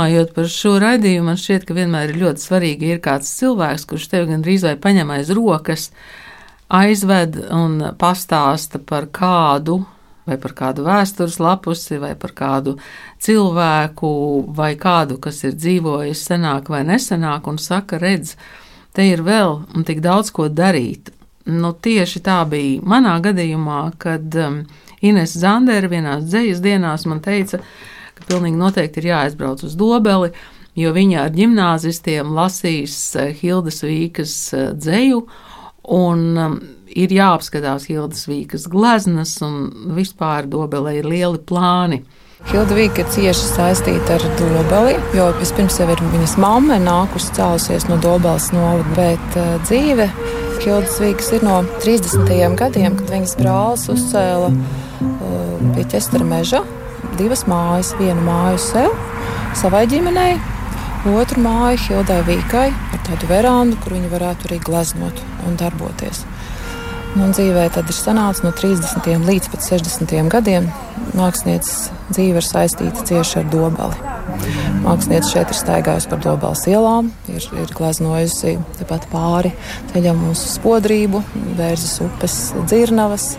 Domājot par šo raidījumu, man šķiet, ka vienmēr ir ļoti svarīgi ir kāds cilvēks, kurš tevi gandrīz vai paņem aiz rokas, aizved un pastāsta par kādu vai par kādu vēstures lapusi, vai par kādu cilvēku, vai kādu, kas ir dzīvojis senāk vai nesenāk, un saka, redz, te ir vēl un tik daudz ko darīt. Nu, tieši tā bija manā gadījumā, kad um, Ines Zandera vienās dzējas dienās man teica, ka pilnīgi noteikti ir jāaizbrauc uz Dobeli, jo viņa ar ģimnāzistiem lasīs uh, Hildas Vīkas uh, dzēju, un um, ir jāapskatās Hildas Vīkas gleznas, un vispār Dobelē ir lieli plāni. Hilda Vīka ir cieši saistīta ar Dobeli, jo vispirms jau ir viņas mamma nākusi cēlusies no Dobeles novada, bet uh, dzīve Hildas Vīkas ir no 30. gadiem, kad viņas brālis uzcēla uh, pie ķestara meža divas mājas, vienu māju sev, savai ģimenei, otru māju Hildai Vīkai ar tādu verandu, kur viņa varētu arī gleznot un darboties. Man dzīvē tad ir sanācis no 30. līdz pat 60. gadiem. Mākslinieces dzīve ir saistīta cieši ar dobeli. Mākslinieca šeit ir staigājusi par dobeles ielām, ir, ir gleznojusi tepat pāri ceļam uz spodrību, vērzes upes dzirnavas.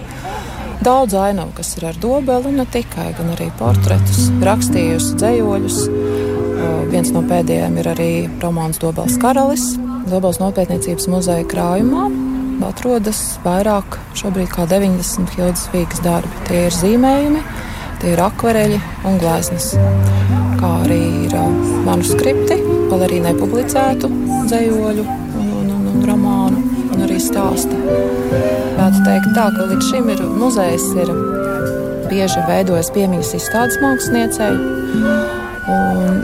Daudz ainavu, kas ir ar dobeli, ne tikai, gan arī portretus, rakstījusi dzējoļus. Viens no pēdējiem ir arī romāns Dobeles karalis, Dobeles nopietniecības muzeja krājumā atrodas vairāk šobrīd kā 90 Hildas Vīgas darbi. Tie ir zīmējumi, tie ir akvareļi un gleznas, kā arī ir manuskripti, vēl arī nepublicētu dzējoļu un, un, un, un romānu un arī stāsti. Varētu teikt tā, ka līdz šim ir muzejs ir bieži veidojis piemiņas izstādes māksliniecei. Un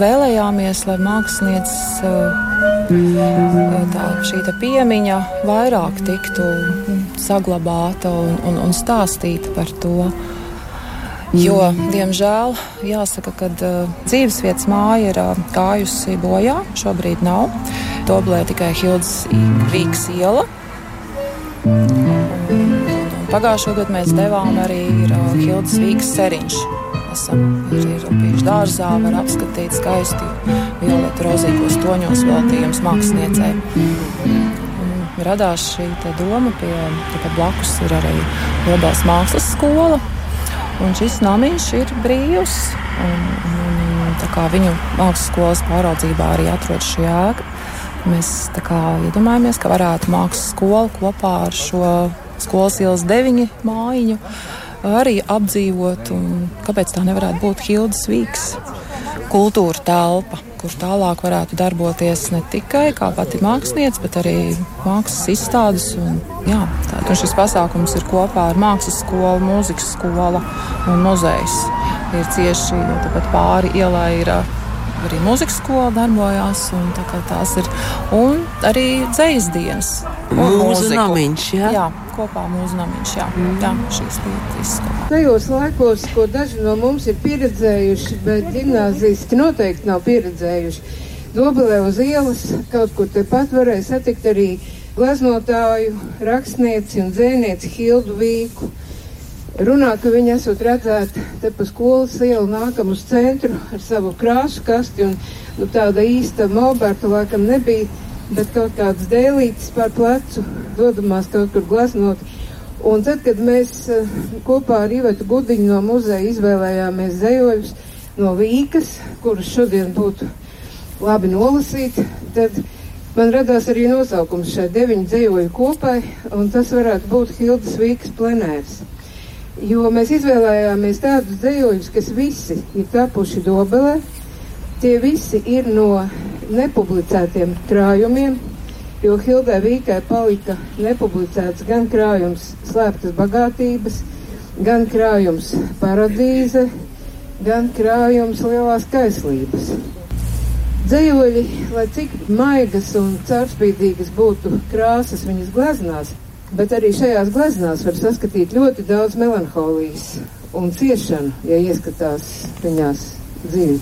vēlējāmies, lai mākslinieces tā, šī piemiņa vairāk tiktu saglabāta un, un, un stāstīta par to. Jo, diemžēl, jāsaka, ka dzīvesvietas māja ir gājusi bojā. Šobrīd nav. Doblē tikai Hildas Vīgas iela. Pagājušo gadu mēs devām arī uh, Hildas Vīgas seriņš esam ir bijuši dārzā, var apskatīt skaisti violetu rozīgos toņos veltījums māksliniecei. Radās šī doma, pie, ka blakus ir arī Lobās mākslas skola, un šis namiņš ir brīvs. Un, un, viņu mākslas skolas pāraudzībā arī atrodas šī ēka, mēs kā, iedomājamies, ka varētu mākslas skola kopā ar šo skolas ielas deviņu mājiņu arī apdzīvot. Kāpēc tā nevarētu būt Hildas Vīks kultūra telpa, kur tālāk varētu darboties ne tikai kā pati mākslinieca, bet arī mākslas izstādes. Un, jā, tā, un šis pasākums ir kopā ar mākslas skolu, mūzikas skolu un muzejs. Ir cieši, tāpat pāri ielai ir arī mūzikas skola darbojās. Tā tās ir un arī dzīslas dienas. Mūsu namiņš, jā. jā, kopā mūsu namiņš, jā. Mm. jā šīs lietas. Tajos laikos, ko daži no mums ir pieredzējuši, bet gimnāzisti noteikti nav pieredzējuši. Dobelē uz ielas kaut kur tepat varēja satikt arī gleznotāju, rakstnieci un dzēnieci Hildu Vīku runā, ka viņi esot redzēti te pa skolas ielu nākam uz centru ar savu krāsu kasti un nu, tāda īsta Malberta laikam nebija, bet kaut kādas dēlītes pār plecu dodamās kaut kur glaznot. Un tad, kad mēs uh, kopā ar Ivetu Gudiņu no muzeja izvēlējāmies zejoļus no Vīkas, kurus šodien būtu labi nolasīt, tad man radās arī nosaukums šai deviņu zejoļu kopai, un tas varētu būt Hildas Vīkas plenērs jo mēs izvēlējāmies tādus dzējoļus, kas visi ir tapuši dobelē. Tie visi ir no nepublicētiem krājumiem, jo Hildē Vīkai palika nepublicēts gan krājums slēptas bagātības, gan krājums paradīze, gan krājums lielās kaislības. Dzējoļi, lai cik maigas un caurspīdīgas būtu krāsas viņas gleznās, Bet arī šajās gleznās var saskatīt ļoti daudz melanholijas un ciešanu, ja ieskatās viņās dziļi.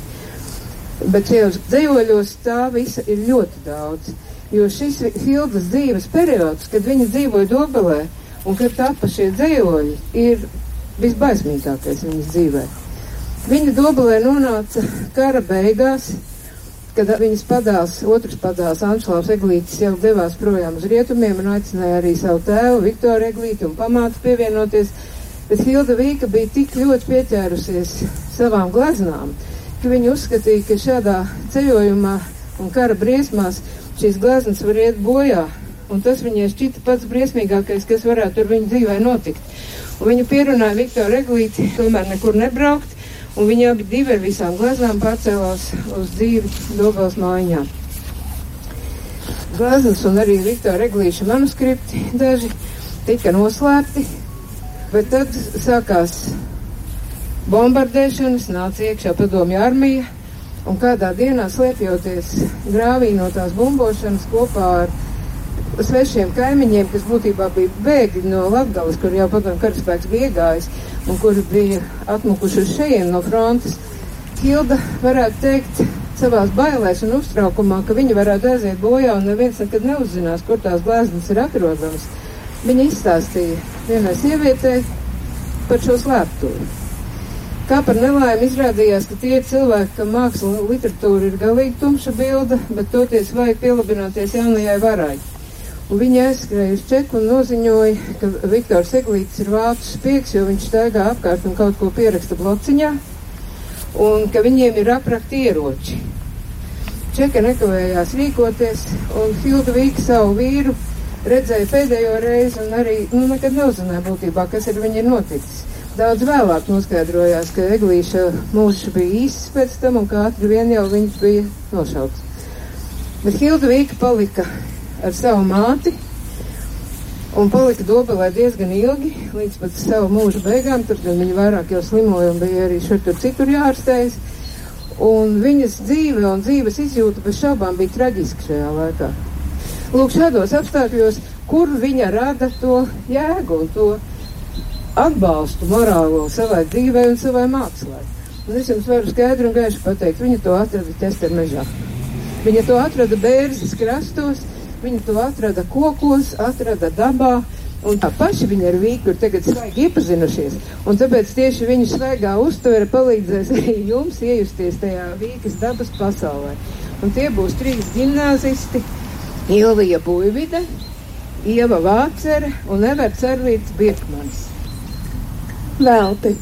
Bet šajos dzīvoļos tā visa ir ļoti daudz. Jo šis Hildas dzīves periods, kad viņa dzīvoja Dobelē un kad tapa šie dzīvoļi, ir visbaismīgākais viņas dzīvē. Viņa dobulē nonāca kara beigās, kad viņas padās, otrs padās Anšlaus Eglītis jau devās projām uz rietumiem un aicināja arī savu tēvu Viktoru Eglīti un pamātu pievienoties, bet Hilda Vīka bija tik ļoti pieķērusies savām gleznām, ka viņa uzskatīja, ka šādā ceļojumā un kara briesmās šīs gleznas var iet bojā, un tas viņai šķita pats briesmīgākais, kas varētu ar viņu dzīvē notikt. Un viņa pierunāja Viktoru Eglīti tomēr nekur nebraukt, un viņi abi divi ar visām gleznām pārcēlās uz dzīvi Dobels mājā. Gleznas un arī Viktora Eglīša manuskripti daži tika noslēpti, bet tad sākās bombardēšanas, nāca iekšā padomju armija, un kādā dienā slēpjoties grāvī no tās bumbošanas kopā ar svešiem kaimiņiem, kas būtībā bija bēgļi no Latgales, kur jau padomju karaspēks bija iegājis, un kuri bija atmukuši uz šejien no frontes, Hilda varētu teikt savās bailēs un uztraukumā, ka viņa varētu aiziet bojā un neviens nekad neuzzinās, kur tās glāznes ir atrodamas. Viņa izstāstīja vienai sievietei par šo slēptuvi. Kā par nelaimi izrādījās, ka tie ir cilvēki, kam māksla un literatūra ir galīgi tumša bilde, bet toties vajag pielabināties jaunajai varai. Viņa aizskrēja uz čeku un noziņoja, ka Viktors Eglītis ir vācu spiegs, jo viņš staigā apkārt un kaut ko pieraksta blociņā, un ka viņiem ir aprakti ieroči. Čeka nekavējās rīkoties, un Hilda Vīka savu vīru redzēja pēdējo reizi un arī, nu, nekad neuzzināja būtībā, kas ar viņu ir noticis. Daudz vēlāk noskaidrojās, ka Eglīša mūžs bija īsts pēc tam un kā ātri vien jau viņš bija nošauts. Bet Hilda Vīka palika ar savu māti un palika dobelē diezgan ilgi, līdz pat savu mūža beigām, tur viņa vairāk jau slimoja un bija arī šur tur citur jārastējas. Un viņas dzīve un dzīves izjūta bez šaubām bija traģiska šajā laikā. Lūk, šādos apstākļos, kur viņa rada to jēgu un to atbalstu morālo savai dzīvei un savai mākslai. Un es jums varu skaidri un gaiši pateikt, viņa to atrada ķester mežā. Viņa to atrada bērzes krastos, viņa to atrada kokos, atrada dabā. Un tā paši viņa ar Vīku ir tagad svaigi iepazinušies, un tāpēc tieši viņu svaigā uztvere palīdzēs arī jums iejusties tajā Vīkas dabas pasaulē. Un tie būs trīs gimnāzisti - Ilvija Buivide, Ieva Vācere un Everts Arvīts Birkmans velti,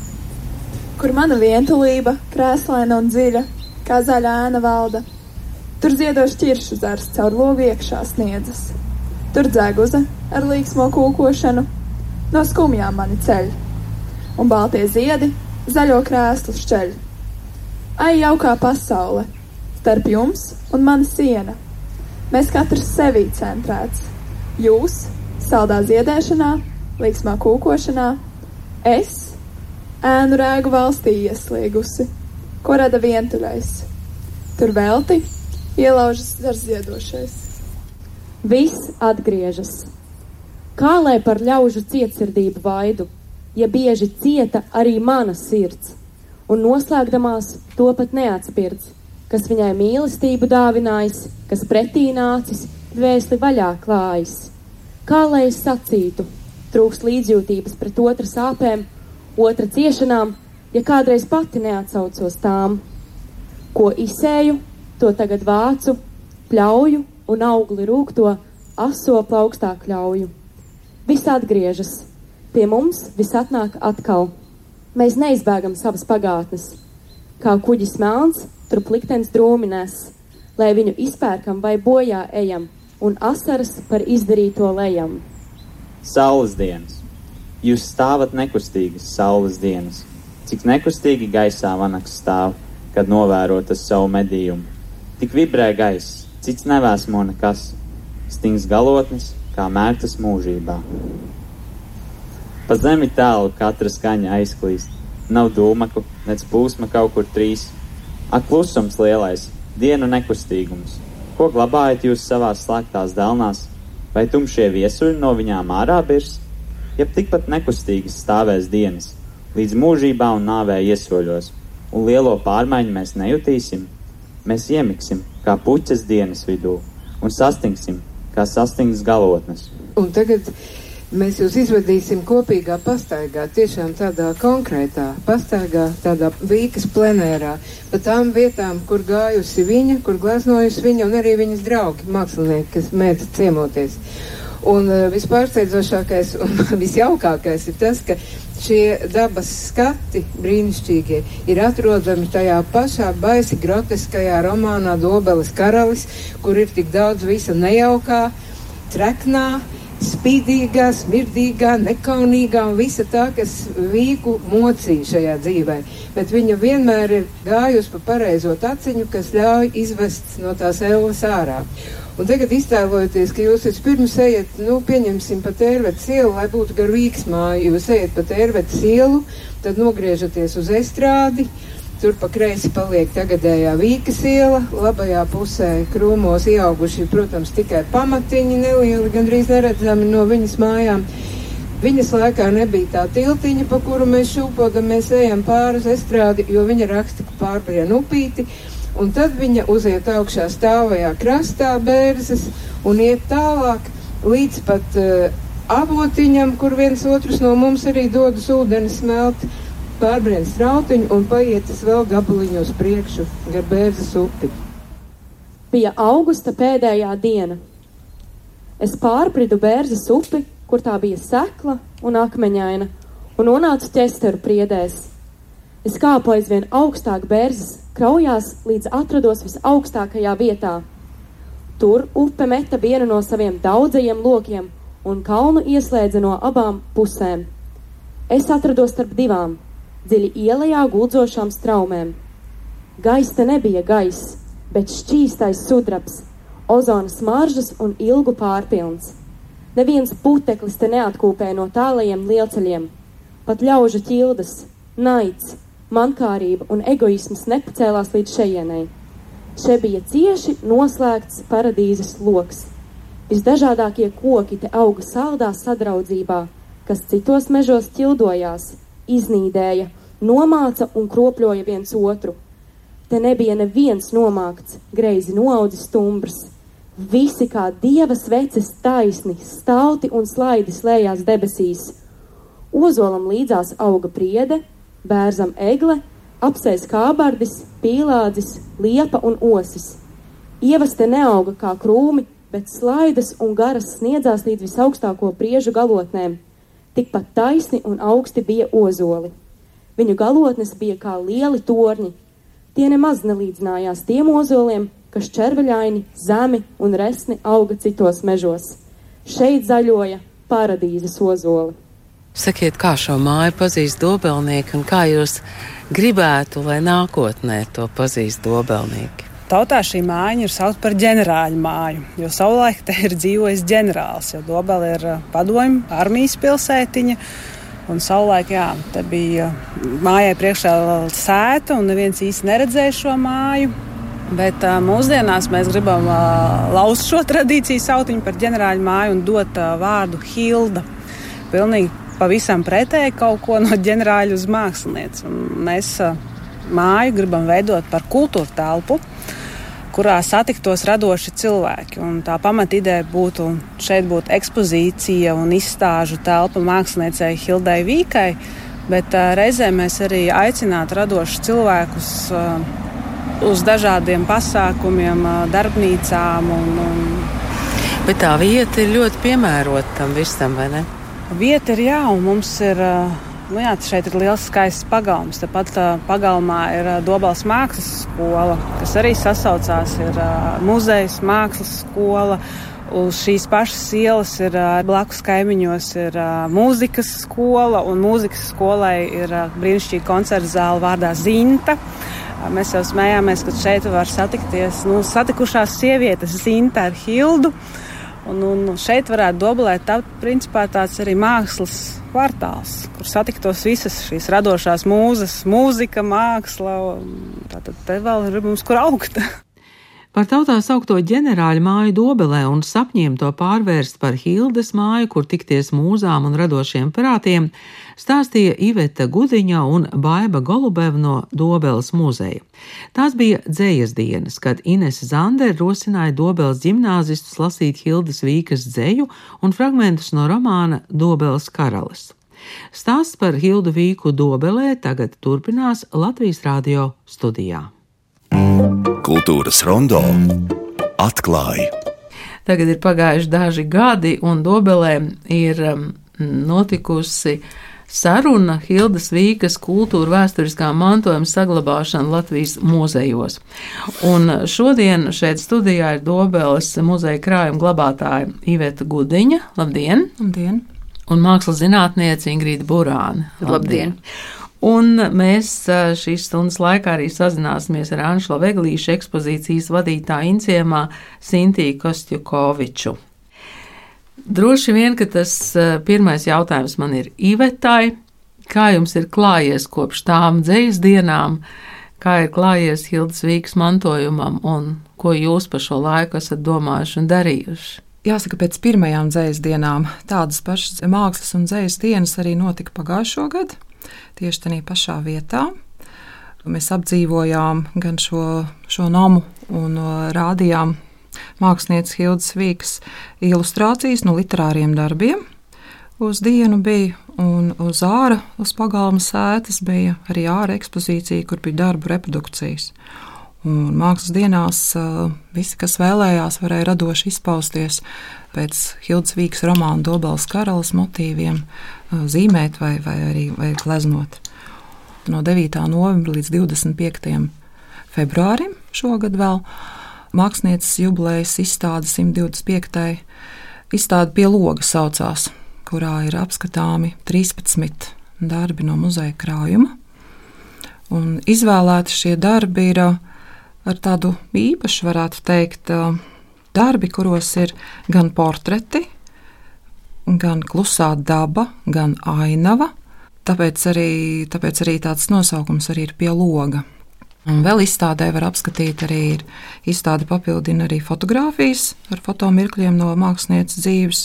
kur mana vientulība, krēslaina un dziļa, kā zaļa ēna valda. Tur ziedošs ķiršu zars caur logu iekšā sniedzas. Tur dzēguze ar līksmo kūkošanu no skumjām mani ceļ, un baltie ziedi zaļo krēslu šķeļ. Ai, jaukā pasaule, starp jums un mana siena. Mēs katrs sevī centrēts. Jūs, saldā ziedēšanā, līksmā kūkošanā, es ēnu rēgu valstī ieslīgusi, ko rada vientuļais. Tur velti ielaužas ar ziedošais. Viss atgriežas. Kā lai par ļaužu cietsirdību vaidu, ja bieži cieta arī mana sirds, un noslēgdamās to pat neatspirdz, kas viņai mīlestību dāvinājis, kas pretī nācis, dvēseli vaļā klājis. Kā lai es sacītu, trūks līdzjūtības pret otru sāpēm, otra ciešanām, ja kādreiz pati neatsaucos tām. Ko izsēju, to tagad vācu, pļauju un augli rūkto aso plaukstā kļauju. Viss atgriežas, pie mums viss atnāk atkal. Mēs neizbēgam savas pagātnes. Kā kuģis melns, tur liktenis drūminēs, lai viņu izpērkam vai bojā ejam, un asaras par izdarīto lejam. Saules dienas! Jūs stāvat nekustīgas saules dienas, cik nekustīgi gaisā vanaks stāv, kad novērotas savu medījumu. Tik vibrē gaiss, cits nevēsmo nekas, stings galotnis, kā mērtas mūžībā. Pa zemi tālu katra skaņa aizklīst, nav dūmaku, nec plūsma kaut kur trīs. Ak, klusums lielais, dienu nekustīgums, ko glabājat jūs savās slēgtās delnās, vai tumšie viesuļi no viņām ārā birs? jeb tikpat nekustīgas stāvēs dienas, līdz mūžībā un nāvē iesoļos, un lielo pārmaiņu mēs nejutīsim, mēs iemiksim kā puķes dienas vidū un sastingsim kā sastings galotnes. Un tagad Mēs jūs izvedīsim kopīgā pastaigā, tiešām tādā konkrētā pastaigā, tādā vīkas plenērā, pa tām vietām, kur gājusi viņa, kur gleznojusi viņa un arī viņas draugi, mākslinieki, kas mēdz ciemoties. Un uh, vispārsteidzošākais un visjaukākais ir tas, ka šie dabas skati brīnišķīgie ir atrodami tajā pašā baisi groteskajā romānā Dobeles karalis, kur ir tik daudz visa nejaukā, treknā, spīdīgā, smirdīgā, nekaunīgā un visa tā, kas vīku mocīja šajā dzīvē. Bet viņa vienmēr ir gājusi pa pareizo taciņu, kas ļauj izvest no tās elvas ārā. Un tagad iztēlojoties, ka jūs vispirms ejat, nu, pieņemsim pa tērvetes ielu, lai būtu gar vīks māju, jūs ejat pa tērvetes ielu, tad nogriežaties uz estrādi, Tur pa kreisi paliek tagadējā Vīkas iela, labajā pusē krūmos ieauguši, protams, tikai pamatiņi nelieli, gandrīz neredzami no viņas mājām. Viņas laikā nebija tā tiltiņa, pa kuru mēs šūpodam, mēs ejam pāri uz estrādi, jo viņa raksta pārpie nupīti, un tad viņa uziet augšā stāvajā krastā bērzes un iet tālāk līdz pat uh, avotiņam, kur viens otrs no mums arī dodas ūdeni smelt pārbrien strautiņu un paietas vēl gabaliņu uz priekšu gar bērzes upi. Bija augusta pēdējā diena. Es pārbridu bērzes upi, kur tā bija sekla un akmeņaina, un nonācu ķesteru priedēs. Es kāpu aizvien augstāk bērzes kraujās, līdz atrados visaugstākajā vietā. Tur upe meta vienu no saviem daudzajiem lokiem un kalnu ieslēdza no abām pusēm. Es atrados starp divām dziļi ielajā guldzošām straumēm. Gaista nebija gaiss, bet šķīstais sudrabs, ozona smaržas un ilgu pārpilns. Neviens puteklis te neatkūpēja no tālajiem lielceļiem, pat ļaužu ķildes, naids, mankārība un egoisms nepacēlās līdz šejienei. Še bija cieši noslēgts paradīzes loks. Visdažādākie koki te auga saldā sadraudzībā, kas citos mežos ķildojās, iznīdēja, nomāca un kropļoja viens otru. Te nebija neviens nomākts, greizi noaudzis stumbrs. Visi kā dieva sveces taisni, stalti un slaidi slējās debesīs. Ozolam līdzās auga priede, bērzam egle, apsēs kābardis, pīlādzis, liepa un osis. Ievas te neauga kā krūmi, bet slaidas un garas sniedzās līdz visaugstāko priežu galotnēm. Tikpat taisni un augsti bija ozoli. Viņu galotnes bija kā lieli torņi. Tie nemaz nelīdzinājās tiem ozoliem, kas červeļaini, zemi un resni auga citos mežos. Šeit zaļoja paradīzes ozoli. Sakiet, kā šo māju pazīst dobelnieki un kā jūs gribētu, lai nākotnē to pazīst dobelnieki? Tautā šī māja ir saukta par ģenerāļu māju, jo savulaik te ir dzīvojis ģenerālis, jo Dobela ir padomju armijas pilsētiņa. Un savulaik, jā, te bija mājai priekšā sēta, un neviens īsti neredzēja šo māju. Bet uh, mūsdienās mēs gribam uh, lauzt šo tradīciju, saukt viņu par ģenerāļu māju un dot uh, vārdu Hilda. Pilnīgi pavisam pretēji kaut ko no ģenerāļa uz mākslinieces. Mēs māju gribam veidot par kultūra telpu kurā satiktos radoši cilvēki. Un tā pamatīdeja būtu šeit būtu ekspozīcija un izstāžu telpa māksliniecei Hildai Vīkai, bet uh, reizē mēs arī aicinātu radošus cilvēkus uh, uz dažādiem pasākumiem, uh, darbnīcām. Un, un... Bet tā vieta ir ļoti piemērota tam visam, vai ne? Vieta ir jā, un mums ir. Uh, Nu jā, šeit ir liels skaists pagalms. Tāpat uh, pagalmā ir uh, Dobals mākslas skola, kas arī sasaucās ar uh, muzejs, mākslas skola. Uz šīs pašas ielas ir blakus kaimiņos ir mūzikas skola, un mūzikas skolai ir brīnišķīga koncerta zāle vārdā Zinta. Mēs jau smējāmies, ka šeit var satikties nu, satikušās sievietes Zinta ar Hildu. Un, un šeit varētu dobulēt tā, principā tāds arī mākslas kvartāls, kur satiktos visas šīs radošās mūzes, mūzika, māksla. Tātad te vēl ir mums kur augt. Par tautā saukto ģenerāļu māju Dobelē un sapņiem to pārvērst par Hildes māju, kur tikties mūzām un radošiem prātiem, stāstīja Iveta Gudiņa un Baiba Golubeva no Dobeles muzeja. Tās bija dzējas dienas, kad Ines Zander rosināja Dobeles ģimnāzistus lasīt Hildes Vīkas dzēju un fragmentus no romāna Dobeles karalis. Stāsts par Hildu Vīku Dobelē tagad turpinās Latvijas radio studijā. Kultūras rondo atklāja. Tagad ir pagājuši daži gadi, un Dobelē ir um, notikusi saruna Hildas Vīkas kultūra vēsturiskā mantojuma saglabāšana Latvijas muzejos. Un šodien šeit studijā ir Dobeles muzeja krājuma glabātāja Iveta Gudiņa. Labdien! Labdien! Un mākslas zinātniece Ingrīda Burāna. Labdien! Labdien. Un mēs šīs stundas laikā arī sazināsimies ar Anšlo Veglīšu ekspozīcijas vadītāju Inciemā Sintiju Kostjukoviču. Droši vien, ka tas pirmais jautājums man ir Ivetai. Kā jums ir klājies kopš tām dzējas dienām, kā ir klājies Hildas Vīgas mantojumam un ko jūs par šo laiku esat domājuši un darījuši? Jāsaka, pēc pirmajām dzējas dienām tādas pašas mākslas un dzējas dienas arī notika pagājušo gadu tieši tajā pašā vietā. Mēs apdzīvojām gan šo, šo namu un rādījām mākslinieces Hildas Vīgas ilustrācijas no literāriem darbiem. Uz dienu bija, un uz ārā, uz pagalma sētas bija arī ārā ekspozīcija, kur bija darbu reprodukcijas. Un mākslas dienās visi, kas vēlējās, varēja radoši izpausties pēc Hildas Vīgas romāna Dobels karalas motīviem, zīmēt vai, vai arī vai gleznot. No 9. novembra līdz 25. februārim šogad vēl mākslinieces jubilejas izstāde 125. izstāde pie loga saucās, kurā ir apskatāmi 13 darbi no muzeja krājuma. Un izvēlēti šie darbi ir ar tādu īpašu, varētu teikt, darbi, kuros ir gan portreti, gan klusā daba, gan ainava. Tāpēc arī, tāpēc arī tāds nosaukums arī ir pie loga. Un vēl izstādē var apskatīt arī izstādi papildina arī fotografijas ar fotomirkļiem no mākslinieces dzīves,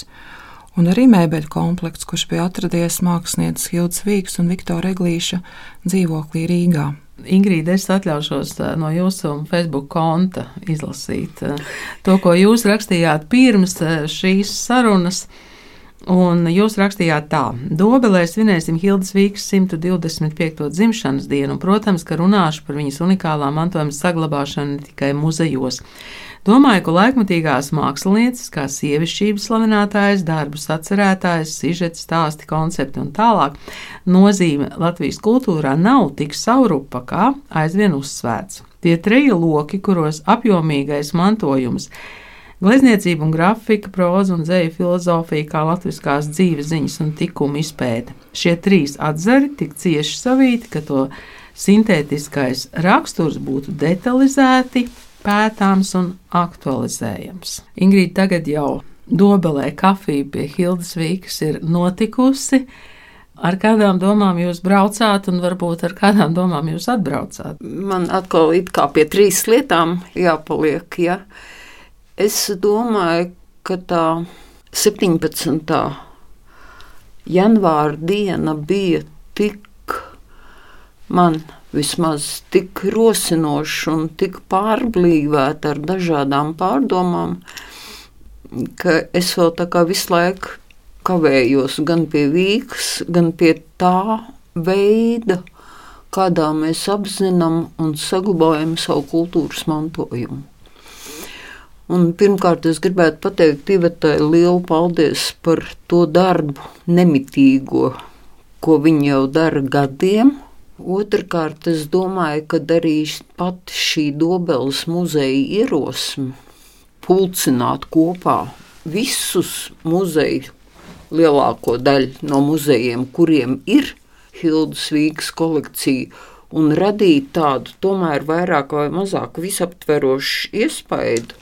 un arī mēbeļu komplekts, kurš bija atradies mākslinieces Hildas Vīgas un Viktora Eglīša dzīvoklī Rīgā. Ingrīda, es atļaušos no jūsu Facebook konta izlasīt to, ko jūs rakstījāt pirms šīs sarunas. Un jūs rakstījāt tā, Dobelē svinēsim Hildas Vīgas 125. dzimšanas dienu, un, protams, ka runāšu par viņas unikālā mantojuma saglabāšanu ne tikai muzejos. Domāju, ka laikmatīgās mākslinieces, kā sievišķības slavinātājas, darbus atcerētājas, sižets, stāsti, koncepti un tālāk, nozīme Latvijas kultūrā nav tik saurupa, kā aizvien uzsvērts. Tie treji loki, kuros apjomīgais mantojums Glezniecība un grafika, proza un dzēja filozofija, kā latviskās dzīves ziņas un tikuma izpēte. Šie trīs atzari tik cieši savīti, ka to sintētiskais raksturs būtu detalizēti, pētāms un aktualizējams. Ingrīda tagad jau dobelē kafija pie Hildas Vīkas ir notikusi. Ar kādām domām jūs braucāt, un varbūt ar kādām domām jūs atbraucāt? Man atkal kā pie trīs lietām jāpaliek. Ja? Es domāju, ka tā 17. janvāra diena bija tik man vismaz tik rosinoša un tik pārblīvēta ar dažādām pārdomām, ka es vēl tā kā visu laiku kavējos gan pie vīks, gan pie tā veida, kādā mēs apzinām un saglabājam savu kultūras mantojumu. Un pirmkārt, es gribētu pateikt Ivetai lielu paldies par to darbu, nemitīgo, ko viņa jau dara gadiem. Otrakārt, es domāju, ka arī pati šī Dobeles muzeja ierosme pulcināt kopā visus muzeju, lielāko daļu no muzejiem, kuriem ir Hildas Vīgas kolekcija, un radīt tādu tomēr vairāk vai mazāk visaptverošu iespaidu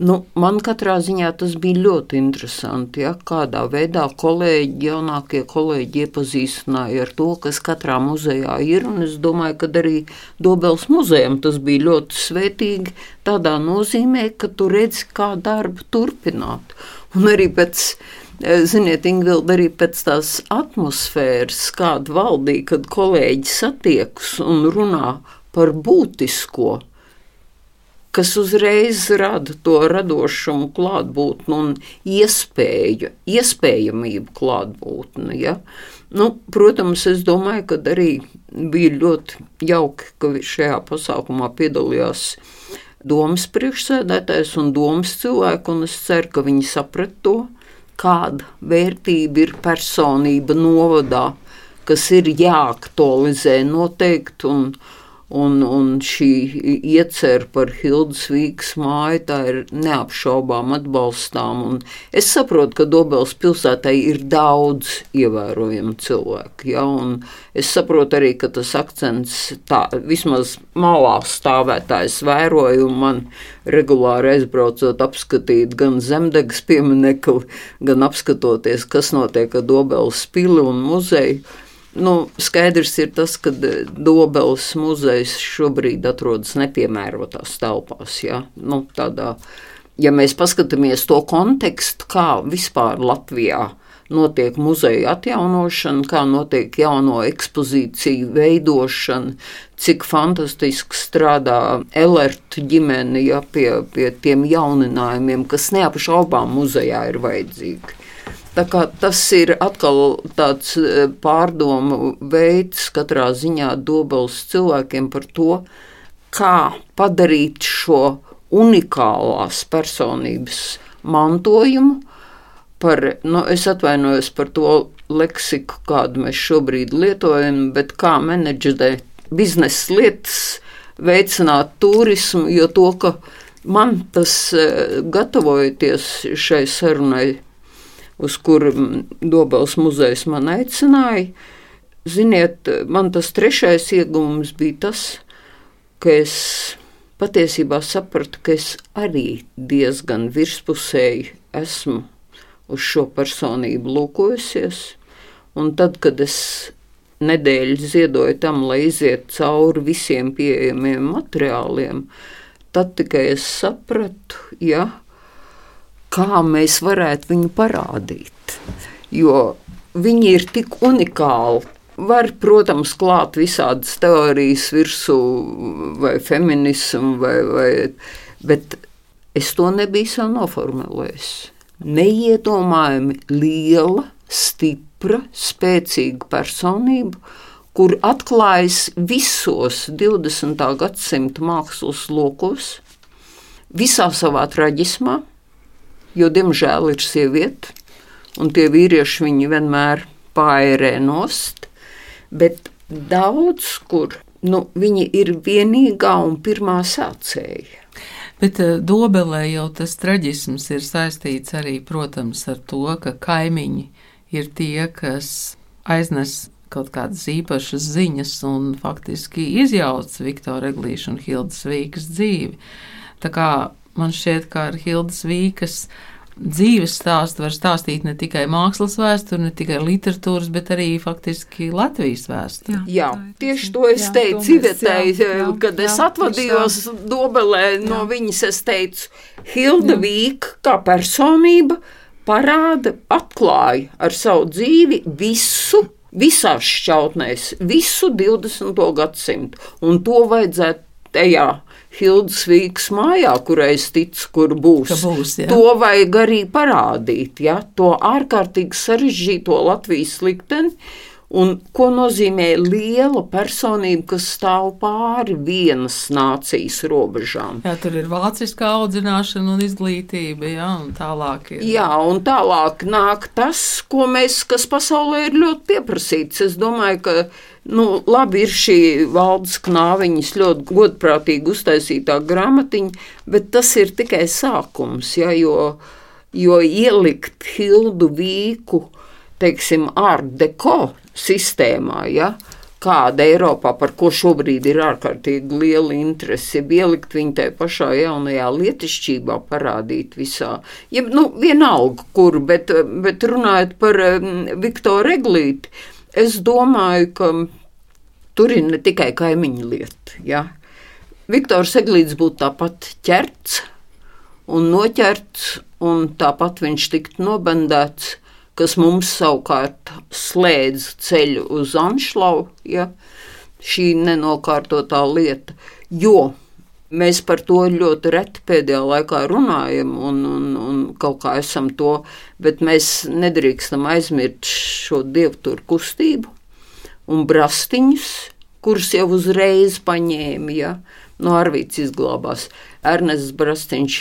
Nu, man katrā ziņā tas bija ļoti interesanti, ja, kādā veidā kolēģi, jaunākie kolēģi iepazīstināja ar to, kas katrā muzejā ir. Es domāju, ka arī Dobels muzejam tas bija ļoti svētīgi tādā nozīmē, ka tu redzi, kā darbu turpināt. Un arī pēc eh, Ziniet, Ingūna, arī pēc tās atmosfēras, kāda valdīja, kad kolēģi satiekas un runā par būtisko, kas uzreiz rada to radošumu klātbūtni un iespēju, iespējamību klātbūtni. Ja? Nu, protams, es domāju, ka arī bija ļoti jauki, ka šajā pasākumā piedalījās domas priekšsēdētājs un domas cilvēki, un es ceru, ka viņi saprat to, kāda vērtība ir personība novadā, kas ir jāaktualizē noteikti un, Un, un šī iecerē par Hildas Vīgas māju ir neapšaubām atbalstām. Un es saprotu, ka Dobels pilsētai ir daudz ievērojamu cilvēku. Ja, es saprotu arī, ka tas akcents, tā, vismaz malā stāvētājs vēroja, un man regulāri aizbraucot, apskatīt gan zemdegas pieminekli, gan apskatoties, kas notiek ar Dobels pili un muzeju. Nu, skaidrs ir tas, ka e, Dobeles muzejs šobrīd atrodas nepiemērotās telpās. Ja? Nu, tādā, ja mēs paskatāmies to kontekstu, kā vispār Latvijā notiek muzeja atjaunošana, kā notiek jauno ekspozīciju veidošana, cik fantastiski strādā Elerta ģimene ja, pie, pie tiem jauninājumiem, kas neapšaubām muzejā ir vajadzīgi. Tas ir atkal tāds e, pārdomu veids, katrā ziņā dobels cilvēkiem par to, kā padarīt šo unikālās personības mantojumu. Par, nu, es atvainojos par to leksiku, kādu mēs šobrīd lietojam, bet kā menedžerēt biznesa lietas, veicināt turismu, jo to, ka man tas e, gatavojoties šai sarunai uz kuru Dobels muzejs man aicināja. Ziniet, man tas trešais iegūms bija tas, ka es patiesībā sapratu, ka es arī diezgan virspusēji esmu uz šo personību lūkojusies. Un tad, kad es nedēļu ziedoju tam, lai iziet cauri visiem pieejamiem materiāliem, tad tikai es sapratu, ja, kā mēs varētu viņu parādīt. Jo viņi ir tik unikāli. Var, protams, klāt visādas teorijas virsū, vai feminismu, vai, vai, bet es to nebiju sev noformulējis. Neiedomājami liela, stipra, spēcīga personība, kur atklājas visos 20. gadsimta mākslas lokos, visā savā traģismā, jo, diemžēl, ir sieviete, un tie vīrieši viņu vienmēr pārē nost, bet daudz kur nu, viņi ir vienīgā un pirmā sācēja. Bet uh, Dobelē jau tas traģisms ir saistīts arī, protams, ar to, ka kaimiņi ir tie, kas aiznes kaut kādas īpašas ziņas un faktiski izjauc Viktora Eglīša un Hildas Vīkas dzīvi. Tā kā man šķiet, ka ar Hildas Vīkas dzīves stāstu var stāstīt ne tikai mākslas vēsturi, ne tikai literatūras, bet arī faktiski Latvijas vēsturi. Jā, jā tieši to es jā, teicu Ivetei, kad jā, es atvadījos Dobelē jā. no viņas, es teicu, Hilda jā. Vīka kā personība parāda, atklāja ar savu dzīvi visu, visās šķautnēs, visu 20. gadsimtu, un to vajadzētu tajā Hildas Vīgas mājā, kurai es ticu, kur būs. būs ja. To vajag arī parādīt, ja? to ārkārtīgi sarežģīto Latvijas likteni. Un ko nozīmē liela personība, kas stāv pāri vienas nācijas robežām? Jā, tur ir vāciska audzināšana un izglītība, jā, un tālāk ir. Jā, un tālāk nāk tas, ko mēs, kas pasaulē ir ļoti pieprasīts. Es domāju, ka Nu, labi, ir šī valdes knāviņas ļoti godprātīgi uztaisītā grāmatiņa, bet tas ir tikai sākums, ja, jo, jo ielikt Hildu Vīku, teiksim, art deko sistēmā, ja, kāda Eiropā, par ko šobrīd ir ārkārtīgi liela interese, ielikt viņu tajā pašā jaunajā lietišķībā, parādīt visā. Ja, nu, vienalga, kur, bet, bet runājot par um, Viktoru Eglīti, es domāju, ka tur ir ne tikai kaimiņu lieta. Ja? Viktors Eglīts būtu tāpat ķerts un noķerts, un tāpat viņš tiktu nobandēts kas mums savukārt slēdz ceļu uz Anšlau, ja, šī nenokārtotā lieta, jo mēs par to ļoti reti pēdējā laikā runājam un, un, un kaut kā esam to, bet mēs nedrīkstam aizmirst šo dievturu kustību un brastiņus, kurus jau uzreiz paņēma, ja, no Arvīts izglābās. Ernests Brastīņš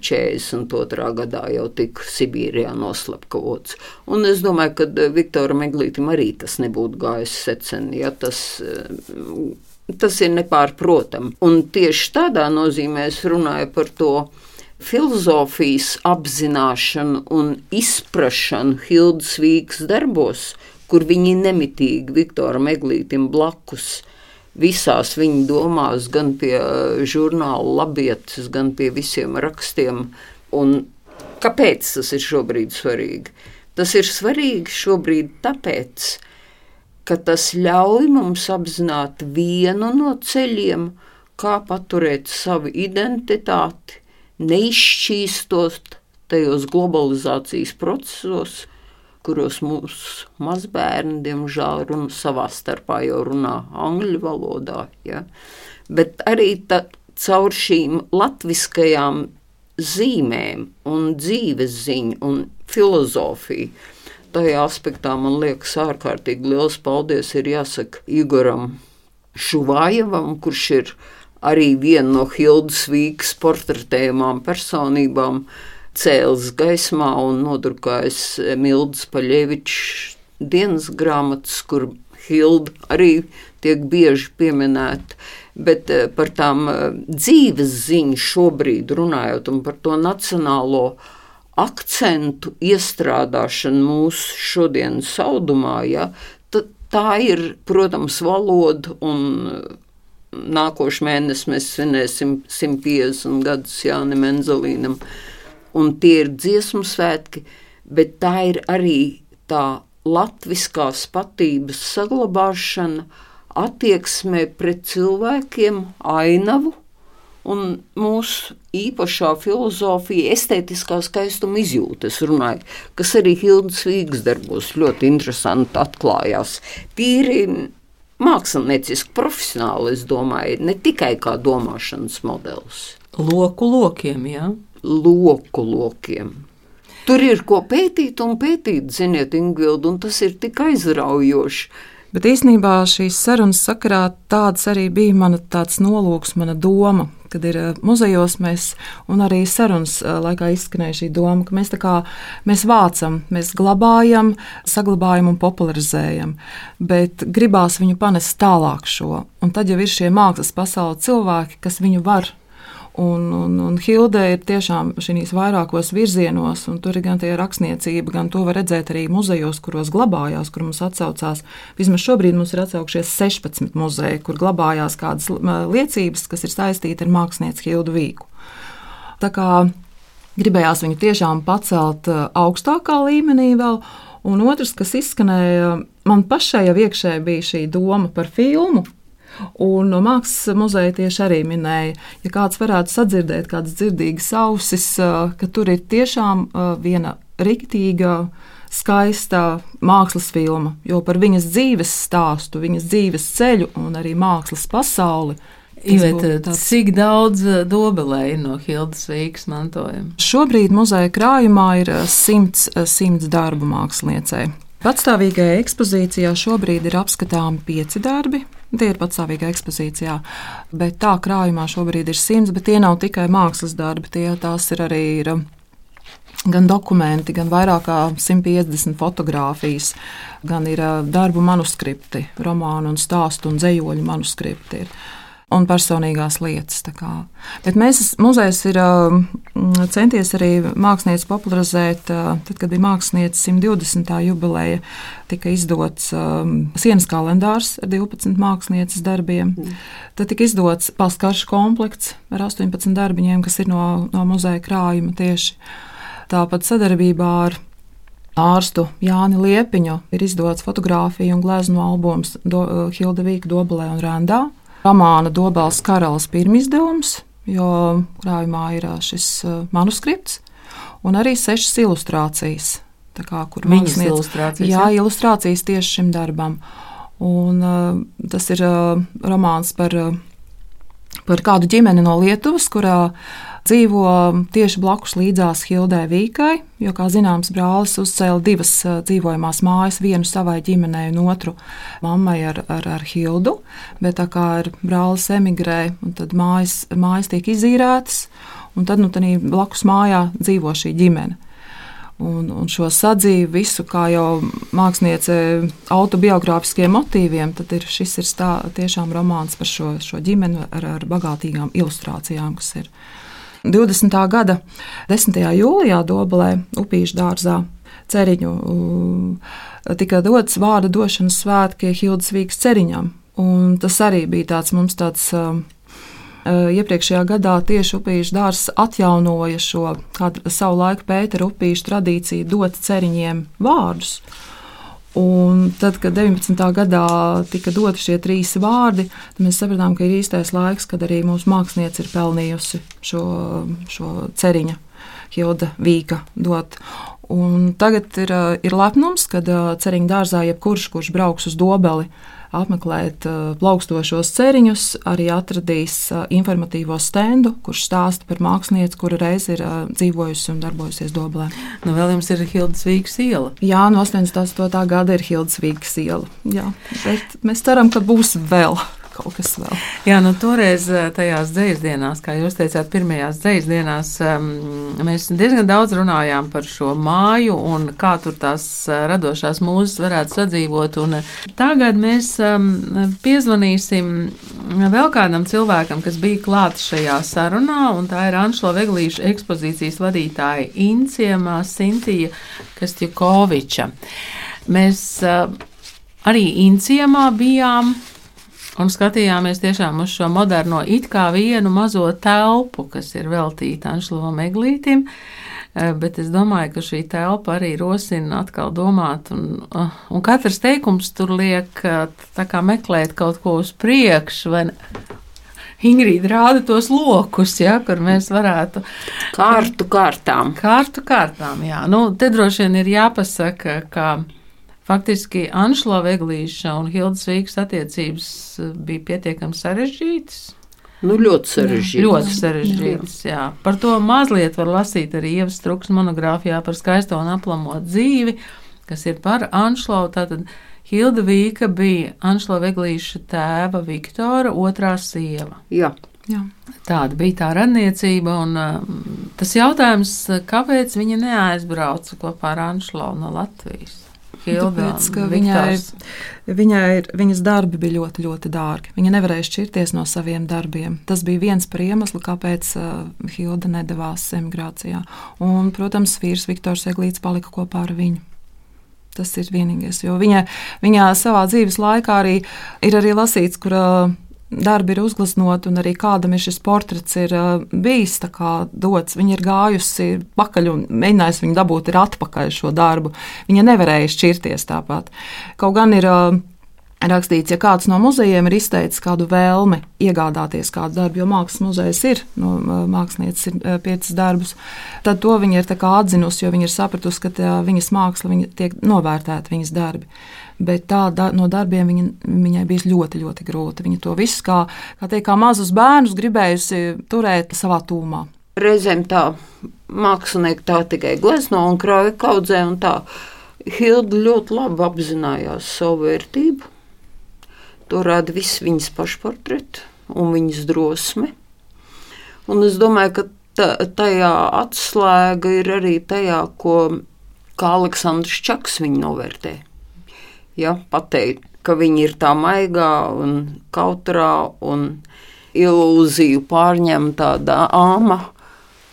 42. gadā jau tika Sibīrijā noslapkavots. Un es domāju, ka eh, Viktoram Eglītam arī tas nebūtu gājis secen, ja tas, eh, tas ir nepārprotam. Un tieši tādā nozīmē es runāju par to filozofijas apzināšanu un izprašanu Hildas Vīgas darbos, kur viņi nemitīgi Viktoram Eglītam blakus visās viņa domās, gan pie eh, žurnāla labietas, gan pie visiem rakstiem. Un kāpēc tas ir šobrīd svarīgi? Tas ir svarīgi šobrīd tāpēc, ka tas ļauj mums apzināt vienu no ceļiem, kā paturēt savu identitāti, neizšķīstot tajos globalizācijas procesos, kuros mūsu mazbērni, diemžēl, runa savā starpā jau runā angļu valodā. Ja? Bet arī ta, caur šīm latviskajām zīmēm un dzīves ziņu un filozofiju. Tajā aspektā man liekas ārkārtīgi liels paldies ir jāsaka Igoram Šuvajevam, kurš ir arī viena no Hildas Vīgas portretējumām personībām, cēlis gaismā un nodrukājis Mildas Paļevičs dienas grāmatas, kur Hilda arī tiek bieži pieminēta. Bet eh, par tām eh, dzīves ziņu šobrīd runājot un par to nacionālo akcentu iestrādāšanu mūsu šodienas saudumā, ja, tā ir, protams, valoda un eh, nākošais mēnesis mēs svinēsim 150 gadus Jānim Enzelīnam. Uh, un tie ir dziesmu svētki, bet tā ir arī tā latviskās patības saglabāšana, attieksmē pret cilvēkiem, ainavu un mūsu īpašā filozofija, estētiskā skaistuma izjūta, runāju, kas arī Hildas Vīgas darbos ļoti interesanti atklājās. Tīri mākslinieciski, profesionāli, es domāju, ne tikai kā domāšanas modelis. Loku lokiem, jā. Loku lokiem. Tur ir ko pētīt un pētīt, ziniet, Ingūna, un tas ir tik aizraujoši. Bet īsnībā šīs sarunas sakarā tāds arī bija mana nolūks, mana doma, kad ir eh, muzejos mēs, un arī sarunas eh, laikā izskanēja šī doma, ka mēs kā mēs vācam, mēs glabājam, saglabājam un popularizējam, bet gribās viņu panest tālāk šo. Un tad jau ir šie mākslas pasaules cilvēki, kas viņu var Un, un, un Hilde ir tiešām šīs vairākos virzienos, un tur ir gan tie rakstniecība, gan to var redzēt arī muzejos, kuros glabājās, kur mums atsaucās. Vismaz šobrīd mums ir atsaukšies 16 muzeji, kur glabājās kādas liecības, kas ir saistīti ar mākslinieci Hildu Vīku. Tā kā gribējās viņu tiešām pacelt augstākā līmenī vēl. Un otrs, kas izskanēja, man pašai jau iekšēji bija šī doma par filmu, Un no mākslas muzeja tieši arī minēja, ja kāds varētu sadzirdēt kādas dzirdīgas ausis, ka tur ir tiešām viena riktīga, skaista mākslas filma, jo par viņas dzīves stāstu, viņas dzīves ceļu un arī mākslas pasauli. Iveta, tāds... Cik daudz dobelēju no Hildas Vīgas mantojuma? Šobrīd muzeja krājumā ir simts, simts darbu māksliniecei. Patstāvīgajā ekspozīcijā šobrīd ir apskatāmi pieci darbi. Tie ir patstāvīgā ekspozīcijā, bet tā krājumā šobrīd ir simts, bet tie nav tikai mākslas darbi, tie tās ir arī ir gan dokumenti, gan vairāk kā 150 fotogrāfijas, gan ir darbu manuskripti, romānu un stāstu un dzējoļu manuskripti. Ir. Un personīgās lietas. Bet mēs, muzejs ir uh, centies arī mākslinieci popularizēt. Uh, tad, kad bija mākslinieca 120. jubileja, tika izdots um, sienas kalendārs ar 12 mākslinieces darbiem. Mm. Tad tika izdots paskaršu komplekts ar 18 darbiņiem, kas ir no, no muzeja krājuma tieši. Tāpat sadarbībā ar ārstu Jāni Liepiņu ir izdots fotografiju un glezno albums Do, Hilda Vīka Dobelē un Rendā. Romāna Dobels karalis pirmizdevums, jo krājumā ir šis manuskripts, un arī sešas ilustrācijas. Kā, kur Viņas ilustrācijas? Jā, ja? ilustrācijas tieši šim darbam. Un, uh, tas ir uh, romāns par, uh, par kādu ģimeni no Lietuvas, kurā uh, dzīvo tieši blakus līdzās Hildai Vīkai, jo, kā zināms, brālis uzcēla divas dzīvojamās mājas, vienu savai ģimenei un otru mammai ar, ar, ar Hildu. Bet tā kā ir brālis emigrē, tad mājas, mājas tiek izīrētas, un tad nu, blakus mājā dzīvo šī ģimene. Un, un šo sadzīvi, visu kā jau māksliniece autobiogrāfiskiem motīviem, tad ir, šis ir stā, tiešām romāns par šo, šo ģimeni ar, ar bagātīgām ilustrācijām, kas ir 20. gada 10. jūlijā Dobelē, Upīšu dārzā, Ceriņu tika dots vārda došanas svētki Hildas Vīgas ceriņam. Un tas arī bija tāds mums tāds. Iepriekšējā gadā tieši Upīšu dārzs atjaunoja šo savu laiku Pētera Upīšu tradīciju dot ceriņiem vārdus. Un tad, kad 19. gadā tika doti šie trīs vārdi, mēs sapratām, ka ir īstais laiks, kad arī mūsu mākslinieca ir pelnījusi šo, šo ceriņu, Hilda Vīka dot. Un tagad ir, ir lepnums, kad ceriņu dārzā jebkurš, kurš brauks uz dobeli, apmeklēt uh, plaukstošos ceriņus, arī atradīs uh, informatīvo stendu, kurš stāsta par mākslinieci, kura reiz ir uh, dzīvojusi un darbojusies Dobelē. Nu, vēl jums ir Hildas Vīgas iela. Jā, no 88. gada ir Hildas Vīgas iela. Jā, bet mēs ceram, ka būs vēl kaut kas vēl. Jā, nu toreiz eh, tajās dzīslu dienās, kā jūs teicāt, pirmajās dzīslu dienās, um, mēs diezgan daudz runājām par šo māju un kā tur tās eh, radošās mūzes varētu sadzīvot. Un eh, tagad mēs um, piezvanīsim vēl kādam cilvēkam, kas bija klāts šajā sarunā, un tā ir Anšlo Veglīša ekspozīcijas vadītāja Inciemā Sintija Kastjukoviča. Mēs arī Inciemā bijām Un skatījāmies tiešām uz šo moderno, it kā vienu mazo telpu, kas ir veltīta Anšlovam Eglītim. Eh, bet es domāju, ka šī telpa arī rosina atkal domāt, un, eh, un katrs teikums tur liek eh, meklēt kaut ko uz priekšu. Ingrīda rāda tos lokus, ja, kur mēs varētu. Kārtu kārtām. Kārtu kārtām, jā. Nu, te droši vien ir jāpasaka, ka Faktiski Anšla Veglīša un Hildas Vīgas attiecības eh, bija pietiekami sarežģītas. Nu, ļoti sarežģīts. Ļoti sarežģīts, jā. jā. Par to mazliet var lasīt arī Ievas Truks monogrāfijā par skaisto un aplamo dzīvi, kas ir par Anšlau. Tātad Hilda Vīka bija Anšla Veglīša tēva Viktora otrā sieva. Jā. Jā. Tāda bija tā radniecība, un uh, tas jautājums, kāpēc viņa neaizbrauca kopā ar Anšlau no Latvijas? Tāpēc, ka viņai, viņai, viņas darbi bija ļoti, ļoti dārgi. Viņa nevarēja šķirties no saviem darbiem. Tas bija viens par iemeslu, kāpēc uh, Hilda nedavās emigrācijā. Un, protams, vīrs Viktors Eglīts palika kopā ar viņu. Tas ir vienīgais, jo viņa, viņa savā dzīves laikā arī ir arī lasīts, kur uh, darbi ir uzgleznoti, un arī kādam ir šis portrets ir uh, bijis dots. Viņa ir gājusi pakaļ un mēģinājusi viņu dabūt atpakaļ šo darbu. Viņa nevarēja šķirties tāpat. Kaut gan ir uh, rakstīts, ja kāds no muzejiem ir izteicis kādu vēlmi iegādāties kādu darbu, jo mākslas muzejs ir, no uh, mākslinieces ir piecas darbus, tad to viņa ir atzinusi, jo viņa ir sapratusi, ka viņas māksla viņa tiek novērtēta, viņas darbi bet tā da, no darbiem viņa, viņai bija ļoti, ļoti grūti. Viņa to visu kā, kā, teikt, kā mazus bērnus gribējusi turēt savā tūmā. Reizēm tā mākslinieki tā tikai glezno un krāja kaudzē, un tā Hilda ļoti labi apzinājās savu vērtību. To rāda viss viņas pašportreti un viņas drosme. Un es domāju, ka tā, tajā atslēga ir arī tajā, ko Aleksandrs Čaks viņu novērtēja ja, pateikt, ka viņi ir tā maigā un kautrā un ilūziju pārņem tāda āma,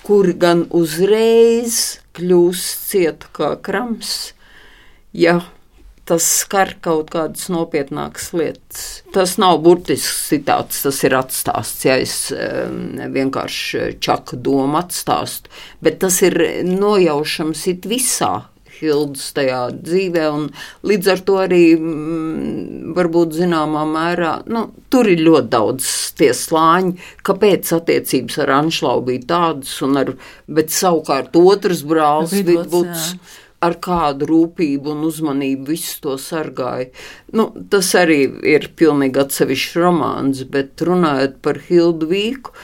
kuri gan uzreiz kļūst cieta kā krams, ja tas skar kaut kādas nopietnākas lietas. Tas nav burtisks citāts, tas ir atstāsts, ja es vienkārši čaku domu atstāstu, bet tas ir nojaušams it visā. Hildas tajā dzīvē, un līdz ar to arī mm, varbūt zināmā mērā nu, tur ir ļoti daudz tie slāņi, kāpēc attiecības ar Anšlau bija tādas, ar, bet savukārt otrs brālis Vidvuds ar kādu rūpību un uzmanību visu to sargāja. Nu, tas arī ir pilnīgi atsevišķs romāns, bet runājot par Hildu Vīku,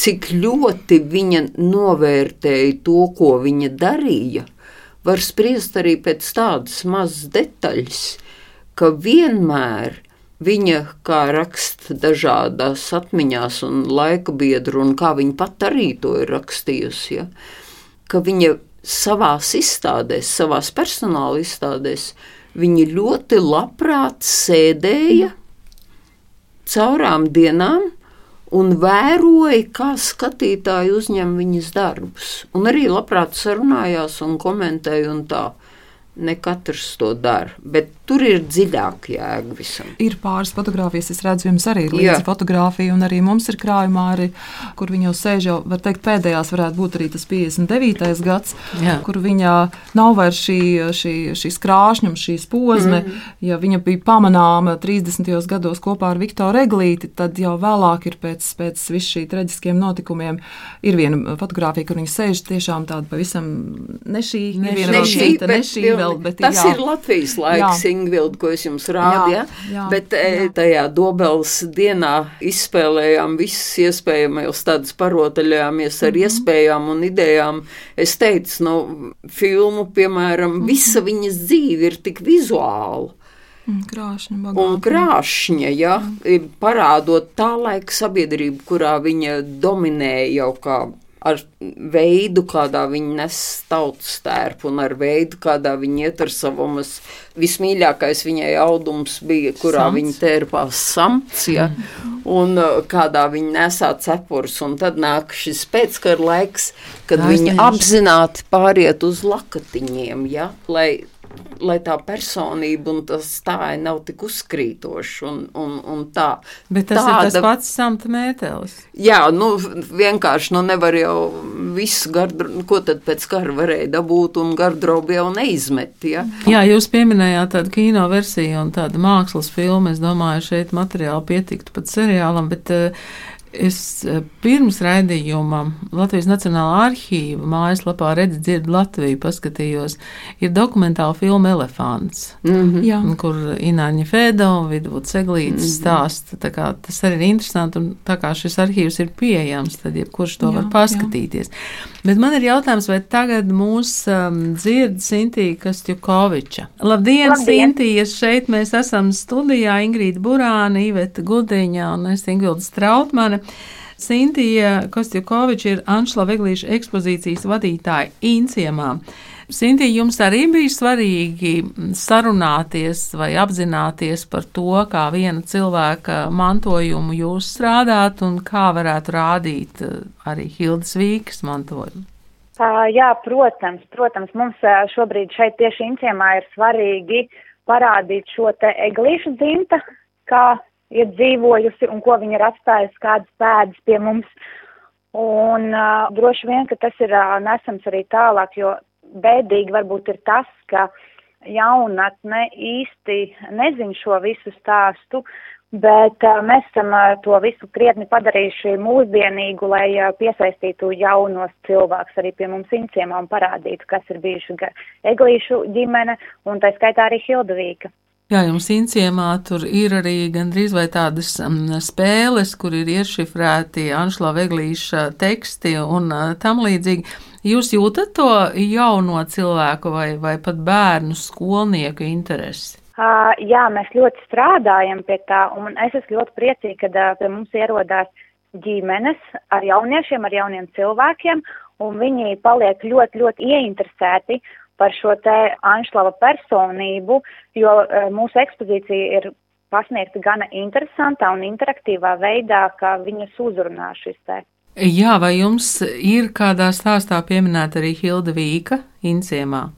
cik ļoti viņa novērtēja to, ko viņa darīja, var spriest arī pēc tādas mazas detaļas, ka vienmēr viņa, kā raksta dažādās atmiņās un laika biedru, un kā viņa pat arī to ir rakstījusi, ja, ka viņa savās izstādēs, savās personāla izstādēs, viņi ļoti labprāt sēdēja caurām dienām un vēroja, kā skatītāji uzņem viņas darbus. Un arī labprāt sarunājās un komentēja un tā. Ne katrs to dara, bet tur ir dziļāka jēga visam. Ir pāris fotogrāfijas, es redzu, jums arī ir līdzi fotografija, un arī mums ir krājumā, arī, kur viņa jau sēž jau, var teikt, pēdējās varētu būt arī tas 59. gads, Jā. kur viņa nav vairs šī, šī, šīs krāšņums, šī pozme. Mm. Ja viņa bija pamanāma 30. gados kopā ar Viktoru Eglīti, tad jau vēlāk ir pēc, pēc visu šī traģiskiem notikumiem ir viena fotografija, kur viņa sēž tiešām tāda pavisam nešī, neviena ne šī, bet, nešī vēl, bet tas jā. ir Latvijas laiks. Jā. Ingvildu, ko es jums rādīju. Ja? Jā, Bet e, jā. tajā dobels dienā izspēlējām visas iespējamās tādas parotaļājāmies ar mm -hmm. iespējām un idejām. Es teicu, nu, filmu, piemēram, mm -hmm. visa viņas dzīve ir tik vizuāla. Krāšņa, bagāta. un krāšņa, ja, mm. parādot tā laika sabiedrību, kurā viņa dominēja jau kā ar veidu, kādā viņi nes tautas tērpu, un ar veidu, kādā viņi iet ar savumas. Vismīļākais viņai audums bija, kurā samts. viņa tērpās samts, ja, un uh, kādā viņa nesā cepurus, un tad nāk šis pēckara laiks, kad Tā viņi apzināti pāriet uz lakatiņiem, ja, lai lai tā personība un tas stāja nav tik uzkrītoši un, un, un tā. Bet tas tāda, ir tas pats samta mētelis. Jā, nu vienkārši nu nevar jau visu gardrobu, ko tad pēc kara varēja dabūt un gardrobu jau neizmet, ja? Jā, jūs pieminējāt tādu kino versiju un tādu mākslas filmu, es domāju, šeit materiāli pietiktu pat seriālam, bet uh, Es eh, pirms raidījuma Latvijas Nacionālā arhīva mājaslapā redzu, dzirdu Latviju, paskatījos, ir dokumentāla filma Elefants, mm -hmm. kur Ināņa Fēdo un Vidvuds Seglītis mm -hmm. stāsta. Tas arī ir interesanti, un tā kā šis arhīvs ir pieejams, tad jebkurš to jā, var paskatīties. Jā. Bet man ir jautājums, vai tagad mūs um, dzird Sintīja Kastjukoviča? Labdien, Labdien. Sintīja! Šeit mēs esam studijā Ingrīda Burāna, Iveta Gudiņa un es Ingvilda Strautmane. Sintija Kostjukoviča ir Anšla Veglīša ekspozīcijas vadītāja Inciemā. Sintī, jums arī bija svarīgi sarunāties vai apzināties par to, kā viena cilvēka mantojumu jūs strādāt un kā varētu rādīt eh, arī Hildas Vīkas mantojumu. Jā, protams, protams, mums šobrīd šeit tieši Inciemā ir svarīgi parādīt šo te eglīšu dzimta, kā ir dzīvojusi un ko viņa ir atstājusi, kādas pēdas pie mums. Un uh, droši vien, ka tas ir uh, nesams arī tālāk, jo bēdīgi varbūt ir tas, ka jaunatne īsti nezin šo visu stāstu, bet uh, mēs esam uh, to visu krietni padarījuši mūsdienīgu, lai uh, piesaistītu jaunos cilvēkus arī pie mums inciemā un parādītu, kas ir bijuši eglīšu ģimene un tā skaitā arī Hildavīka. Jā, jums inciemā tur ir arī gandrīz vai tādas um, spēles, kur ir iešifrēti Anšla Veglīša teksti un uh, tam līdzīgi. Jūs jūtat to jauno cilvēku vai, vai pat bērnu skolnieku interesi? Uh, jā, mēs ļoti strādājam pie tā, un es esmu ļoti priecīga, kad uh, pie mums ierodās ģimenes ar jauniešiem, ar jauniem cilvēkiem, un viņi paliek ļoti, ļoti ieinteresēti par šo te Anšlava personību, jo uh, mūsu ekspozīcija ir pasniegti gana interesantā un interaktīvā veidā, ka viņus uzrunā šis te. Jā, vai jums ir kādā stāstā pieminēta arī Hilda Vīka Inciemā?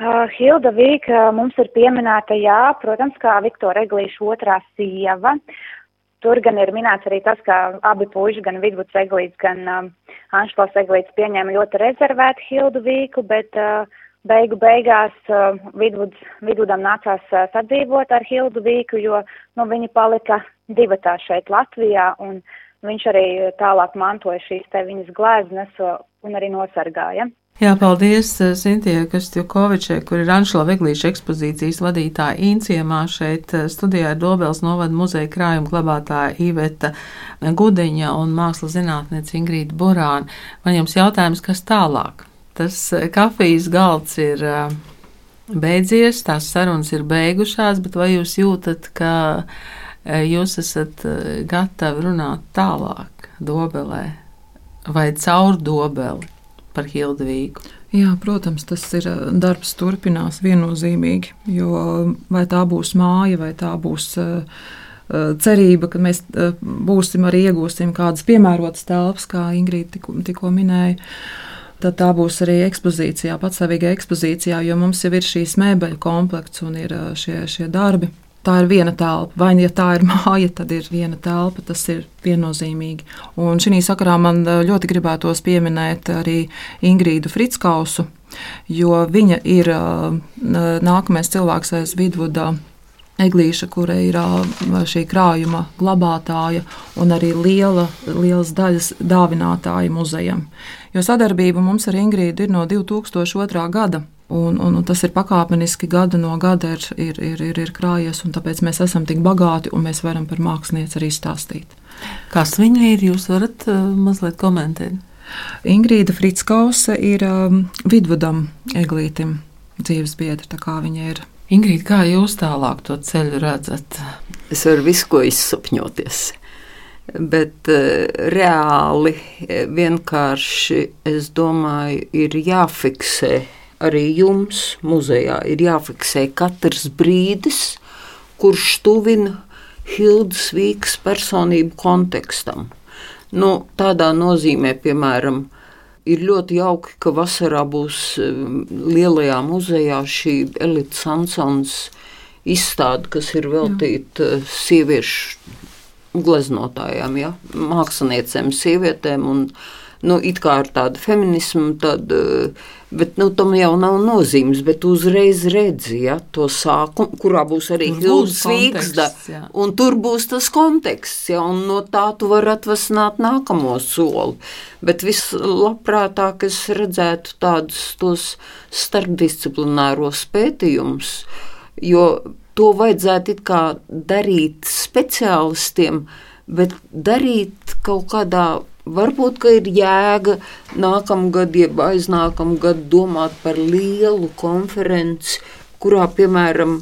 Uh, Hilda Vīka mums ir pieminēta, jā, protams, kā Viktora Eglīša otrā sieva. Tur gan ir minēts arī tas, ka abi puiši, gan Vidvuds Eglīts, gan um, Anšlos Eglīts pieņēma ļoti rezervētu Hildu Vīku, bet uh, beigu beigās uh, Vidvuds, Vidvudam nācās uh, sadzīvot ar Hildu Vīku, jo nu, viņi palika divatā šeit Latvijā, un viņš arī tālāk mantoja šīs te viņas glēznes un arī nosargāja. Jā, paldies Sintijai Kastjukovičai, kur ir Anšla Veglīša ekspozīcijas vadītāja Inciemā. Šeit studijā ir Dobels novada muzeja krājuma glabātāja Iveta Gudeņa un mākslas zinātniece Ingrīda Burāna. Man jums jautājums, kas tālāk? Tas kafijas galds ir beidzies, tās sarunas ir beigušās, bet vai jūs jūtat, ka jūs esat gatavi runāt tālāk dobelē vai caur dobeli? par Hildvīgu. Jā, protams, tas ir darbs, turpinās viennozīmīgi. Jo vai tā būs māja, vai tā būs cerība, ka mēs būsim arī iegūsim kādas piemērotas telpas, kā Ingrīda tikko minēja. Tad tā būs arī ekspozīcijā, patstāvīgā ekspozīcijā, jo mums jau ir šīs mēbeļu komplekts un ir šie, šie darbi tā ir viena telpa. Vai ja tā ir māja, tad ir viena telpa. Tas ir viennozīmīgi. Un šī sakarā man ļoti gribētos pieminēt arī Ingrīdu Fritskausu, jo viņa ir nākamais cilvēks aiz Vidvudā. Eglīša, kura ir šī krājuma glabātāja un arī liela, lielas daļas dāvinātāja muzejam. Jo sadarbība mums ar Ingrīdu ir no 2002. gada. Un, un, un tas ir pakāpeniski, gada no gada ir, ir, ir, ir, ir krājies, un tāpēc mēs esam tik bagāti un mēs varam par mākslinieci arī stāstīt. Kas viņa ir? Jūs varat uh, mazliet komentēt. Ingrīda Fritskause ir um, vidvudam eglītim dzīves biedra, tā kā viņa ir. Ingrīda, kā jūs tālāk to ceļu redzat? Es varu visu ko izsapņoties. Bet uh, reāli vienkārši es domāju, ir jāfiksē arī jums muzejā ir jāfiksē katrs brīdis, kurš tuvina Hildas Vīgas personību kontekstam. Nu, tādā nozīmē, piemēram, ir ļoti jauki, ka vasarā būs lielajā muzejā šī Elita Sansons izstāde, kas ir veltīta uh, sieviešu gleznotājām, ja? māksliniecēm, sievietēm un nu, it kā ar tādu feminismu, tad, uh, bet nu, tam jau nav nozīmes, bet uzreiz redzi, ja, to sākumu, kurā būs arī Hildas Vīgsda, un tur būs tas konteksts, ja, un no tā tu var atvasināt nākamo soli. Bet vislabprātāk es redzētu tādus tos starpdisciplināros pētījumus, jo to vajadzētu darīt speciālistiem, bet darīt kaut kādā Varbūt ir jēga nākamgad, jeb aiznākamgad domāt par lielu konferenci, kurā, piemēram,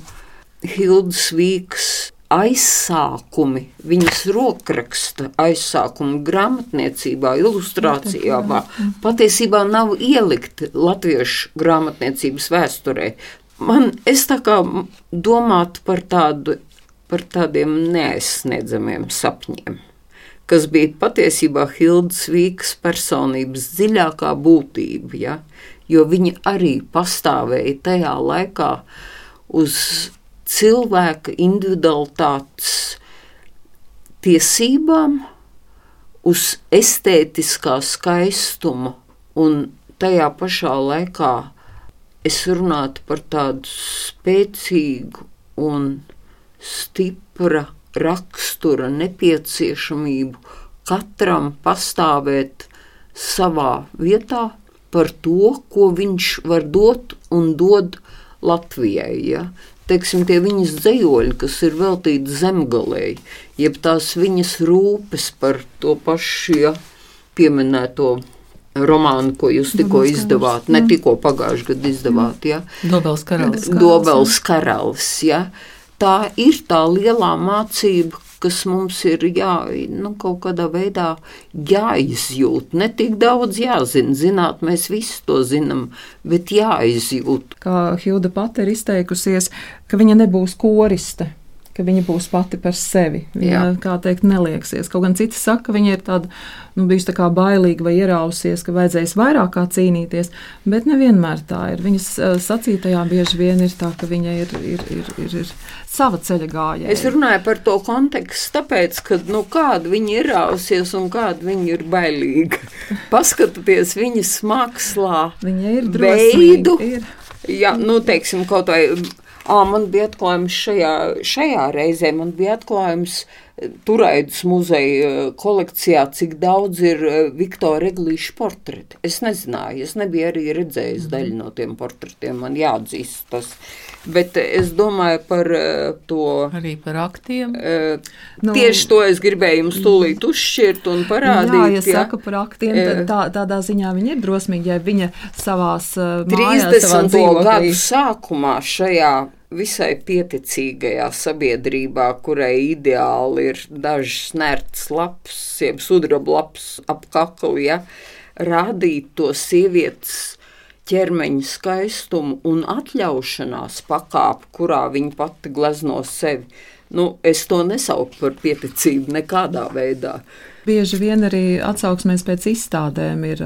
Hildas Vīks aizsākumi, viņas rokraksta aizsākumi grāmatniecībā, ilustrācijā, patiesībā nav ielikti latviešu grāmatniecības vēsturē. Man es tā kā domātu par, tādu, par tādiem neaizsniedzamiem sapņiem kas bija patiesībā Hildas Vīkas personības dziļākā būtība, ja? jo viņa arī pastāvēja tajā laikā uz cilvēka individualitātes tiesībām, uz estētiskā skaistuma, un tajā pašā laikā es runātu par tādu spēcīgu un stipru rakstura nepieciešamību katram pastāvēt savā vietā par to, ko viņš var dot un dod Latvijai. Ja? Teiksim, tie viņas dzējoļi, kas ir veltīti zemgalēji, jeb tās viņas rūpes par to pašu ja, pieminēto romānu, ko jūs tikko Dobels izdevāt, ne tikko pagājušajā gadā izdevāt. Ja? Dobels karalis. Dobels karalis, ja? Tā ir tā lielā mācība, kas mums ir jā, nu, kaut kādā veidā jāizjūt. Ne tik daudz jāzina, zināt, mēs visi to zinām, bet jāizjūt. Kā Hilda pati ir izteikusies, ka viņa nebūs koriste ka viņa būs pati par sevi. Viņa, Jā. kā teikt, nelieksies. Kaut gan citi saka, ka viņa ir tāda, nu, bijusi tā kā bailīga vai ierausies, ka vajadzēs vairāk kā cīnīties, bet nevienmēr tā ir. Viņas uh, sacītajā bieži vien ir tā, ka viņa ir, ir, ir, ir, ir sava ceļa gājēja. Es runāju par to kontekstu, tāpēc, ka, nu, kāda viņa ir ierausies un kāda viņa ir bailīga. Paskatieties viņas mākslā. Viņa ir drosmīga. Veidu. Ir. Jā, nu, teiksim, kaut vai À, man bija atklājums šajā, šajā reizē, man bija atklājums e, Turaidas muzeja e, kolekcijā, cik daudz ir e, Viktora Eglīša portreti. Es nezināju, es nebiju arī redzējis mm. daļu no tiem portretiem, man jāatzīst tas. Bet es domāju par to. Arī par aktiem. Nu, tieši to es gribēju jums tūlīt uzšķirt un parādīt. Jā, ja saka par aktiem, tad tā, tādā ziņā viņa ir drosmīga, ja viņa savās 30. Savā gadu sākumā šajā visai pieticīgajā sabiedrībā, kurai ideāli ir dažs nerts laps, jeb sudraba laps ap kaklu, ja, rādīt to sievietes ķermeņa skaistumu un atļaušanās pakāpi, kurā viņa pati glezno sevi. Nu, es to nesaucu par pieticību nekādā veidā. Bieži vien arī atsauksmēs pēc izstādēm ir,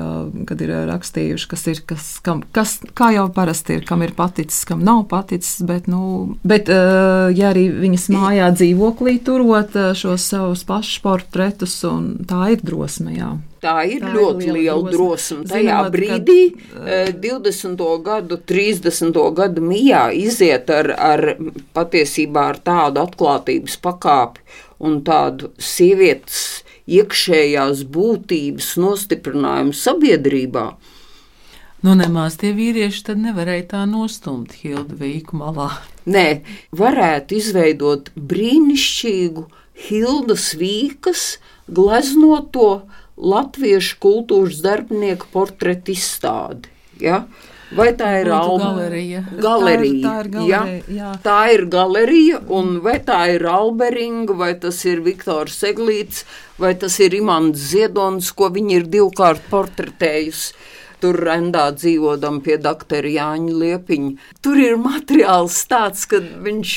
kad ir rakstījuši, kas ir, kas, kam, kas, kā jau parasti ir, kam ir paticis, kam nav paticis, bet, nu, bet ja arī viņas mājā dzīvoklī turot šos savus pašus portretus, un tā ir drosme, jā. Tā ir tā ļoti ir liela, liela drosme. Tajā Zinot, brīdī, kad, 20. gadu, 30. gadu mijā iziet ar, ar patiesībā ar tādu atklātības pakāpi un tādu sievietes iekšējās būtības nostiprinājumu sabiedrībā. Nu, nemaz tie vīrieši tad nevarēja tā nostumt Hildu Vīku malā. Nē, varētu izveidot brīnišķīgu Hildas Vīkas gleznoto latviešu kultūras darbinieku portretu izstādi. Ja? Vai tā ir Alba galerija? Galerija. Tā ir, tā ir galerija. Ja? Jā. Tā ir galerija, un vai tā ir Alberinga, vai tas ir Viktors Eglīts, vai tas ir Imants Ziedonis, ko viņi ir divkārt portretējusi tur rendā dzīvodam pie doktora Jāņa Liepiņa. Tur ir materiāls tāds, ka viņš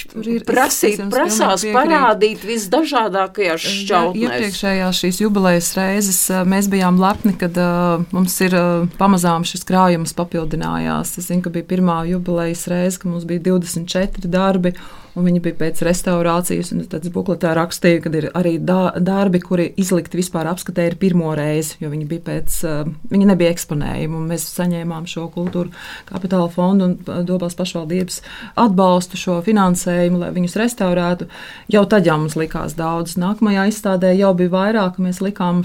prasīt, prasās parādīt visdažādākajās šķautnēs. Iepriekšējās šīs jubilejas reizes mēs bijām lepni, kad uh, mums ir uh, pamazām šis krājums papildinājās. Es zinu, ka bija pirmā jubilejas reize, ka mums bija 24 darbi viņi bija pēc restaurācijas. Tad bukletā rakstīja, ka ir arī darbi, kuri izlikti vispār apskatē ir pirmo reizi, jo viņi, pēc, viņi nebija eksponējumi. Mēs saņēmām šo kultūru kapitāla fondu un Dobās pašvaldības atbalstu šo finansējumu, lai viņus restaurētu. Jau tad jau mums likās daudz. Nākamajā izstādē jau bija vairāk, mēs likām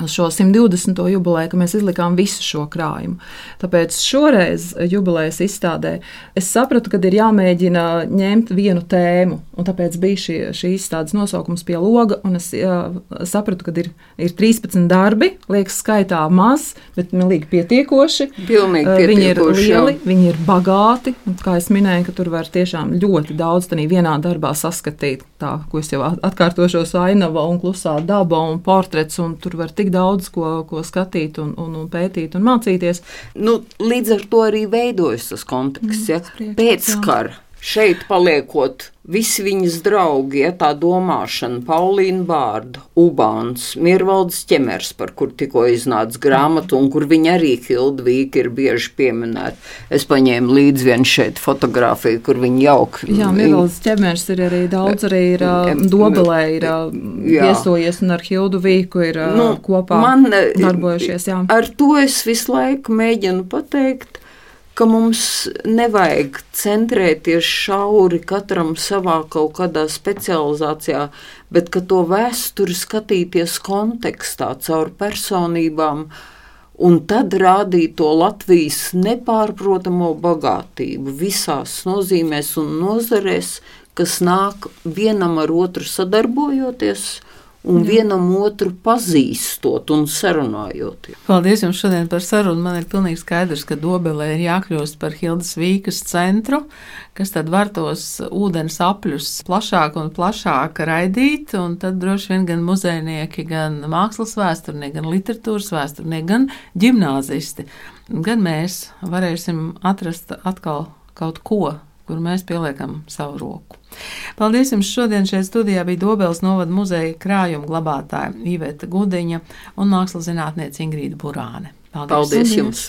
šo 120. jubileju, ka mēs izlikām visu šo krājumu. Tāpēc šoreiz jubilejas izstādē es sapratu, ka ir jāmēģina ņemt vienu tēmu, tāpēc bija šī, šī izstādes nosaukums pie loga, un es jā, sapratu, ka ir, ir 13 darbi, liekas skaitā maz, bet milīgi pietiekoši. Pietiekoši viņi ir lieli, viņi ir bagāti, kā es minēju, tur var tiešām ļoti daudz vienā darbā saskatīt, tā, ko es jau atkārtošos ainava un klusā daba un portrets, un tur var tik daudz ko, ko skatīt, un, un, un pētīt un mācīties. Nu, līdz ar to arī veidojas tas konteksts. Mm, ja? Pēckara šeit paliekot Visi viņas draugi, ja tā domāšana, Paulīna Bārda, Ubāns, Mirvalds Ķemers, par kur tikko iznāca grāmata, un kur viņa arī Hildvīka ir bieži pieminēta. Es paņēmu līdzi vienu šeit fotografiju, kur viņa jauk. Jā, Mirvalds Ķemers ir arī daudz, arī ir Dobelē, ir viesojies un ar Hildvīku ir nu, kopā man, darbojušies. Jā. Ar to es visu laiku mēģinu pateikt ka mums nevajag centrēties šauri katram savā kaut kādā specializācijā, bet ka to vēsturi skatīties kontekstā caur personībām. Un tad rādīt to Latvijas nepārprotamo bagātību visās nozīmēs un nozarēs, kas nāk vienam ar otru sadarbojoties, un Jā. vienam otru pazīstot un sarunājot. Paldies jums šodien par sarunu. Man ir pilnīgi skaidrs, ka Dobelē ir jākļūst par Hildas Vīkas centru, kas tad var tos ūdens apļus plašāk un plašāk raidīt, un tad droši vien gan muzejnieki, gan mākslas vēsturnieki, gan literatūras vēsturnieki, gan ģimnāzisti, gan mēs varēsim atrast atkal kaut ko kur mēs pieliekam savu roku. Paldies jums! Šodien šeit studijā bija Dobels novada muzeja krājuma glabātāja Iveta Gudiņa un mākslas zinātniece Ingrīda Burāne. Paldies, Paldies jums!